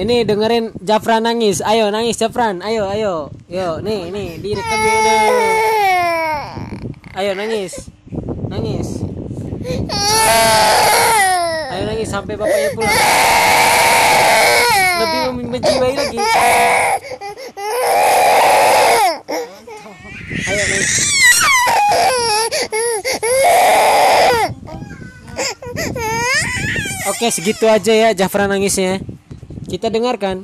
Ini dengerin Jafran nangis. Ayo nangis Jafran. Ayo ayo. Yo nih nih direkam udah. Ayo nangis. Nangis. Ayo nangis sampai bapaknya pulang. Lebih menjiwai lagi. Ayo nangis. Oke segitu aja ya Jafran nangisnya. Kita dengarkan.